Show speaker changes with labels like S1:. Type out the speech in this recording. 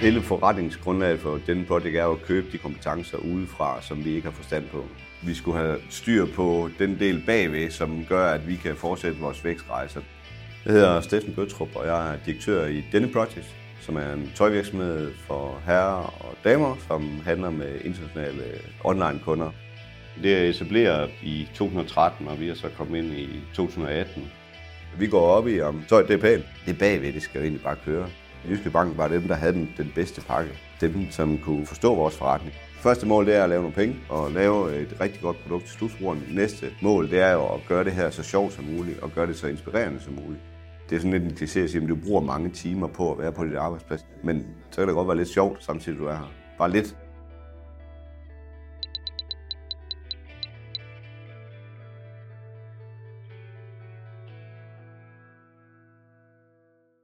S1: Hele forretningsgrundlaget for denne projekt er at købe de kompetencer udefra, som vi ikke har forstand på. Vi skulle have styr på den del bagved, som gør, at vi kan fortsætte vores vækstrejser. Jeg hedder Steffen Bøtrup, og jeg er direktør i Denne Project, som er en tøjvirksomhed for herrer og damer, som handler med internationale online-kunder. Det er etableret i 2013, og vi er så kommet ind i 2018. Vi går op i, om tøj det er pænt. Det bagved, det skal jo egentlig bare køre. Jyske Bank var dem, der havde den, den bedste pakke. Dem, som kunne forstå vores forretning. Første mål det er at lave nogle penge og lave et rigtig godt produkt til slutbrugeren. Næste mål det er at gøre det her så sjovt som muligt og gøre det så inspirerende som muligt. Det er sådan lidt en kliché at sige, at du bruger mange timer på at være på dit arbejdsplads. Men så kan det godt være lidt sjovt, samtidig du er her. Bare lidt.